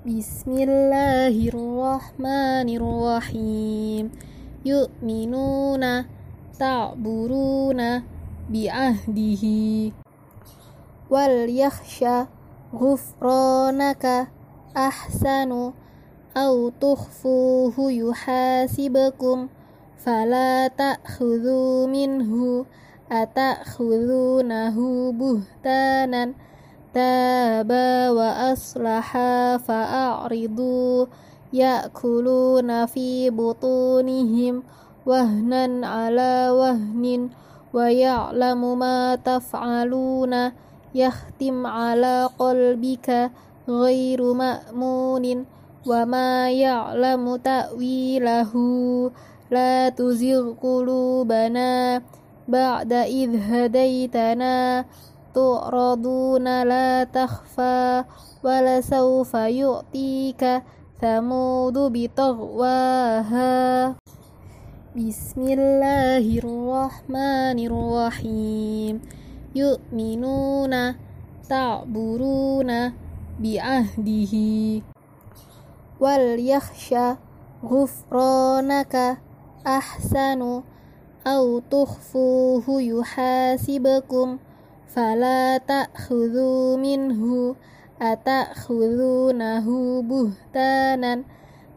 Bismillahirrahmanirrahim. Yu'minuna ta'buruna bi'ahdihi. Wal yakhsha ghufranaka ahsanu Au tukhfuhu yuhasibakum Fala ta'khudhu minhu Ata'khudhunahu buhtanan تابا وأصلحا فأعرضوا يأكلون في بطونهم وهنا على وهن ويعلم ما تفعلون. يختم على قلبك غير مأمون وما يعلم تأويله. لا تزغ قلوبنا بعد إذ هديتنا. tu'raduna la takhfa wala sawfa yu'tika samudu bitagwaha Bismillahirrahmanirrahim yu'minuna ta'buruna bi'ahdihi wal yakhsha ghufranaka ahsanu au tukhfuhu yuhasibakum فلا تأخذوا منه أتأخذونه بهتانا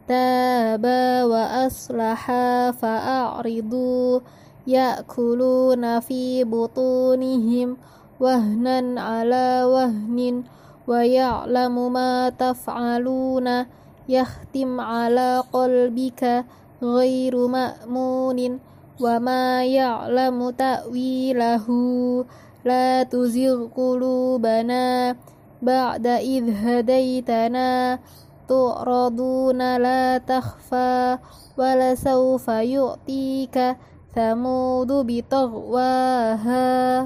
تابا وأصلحا فأعرضوا يأكلون في بطونهم وهنا على وهن ويعلم ما تفعلون يختم على قلبك غير مأمون وما يعلم تأويله لا تزغ قلوبنا بعد إذ هديتنا. تعرضون لا تخفى ولسوف يعطيك ثمود بطغواها.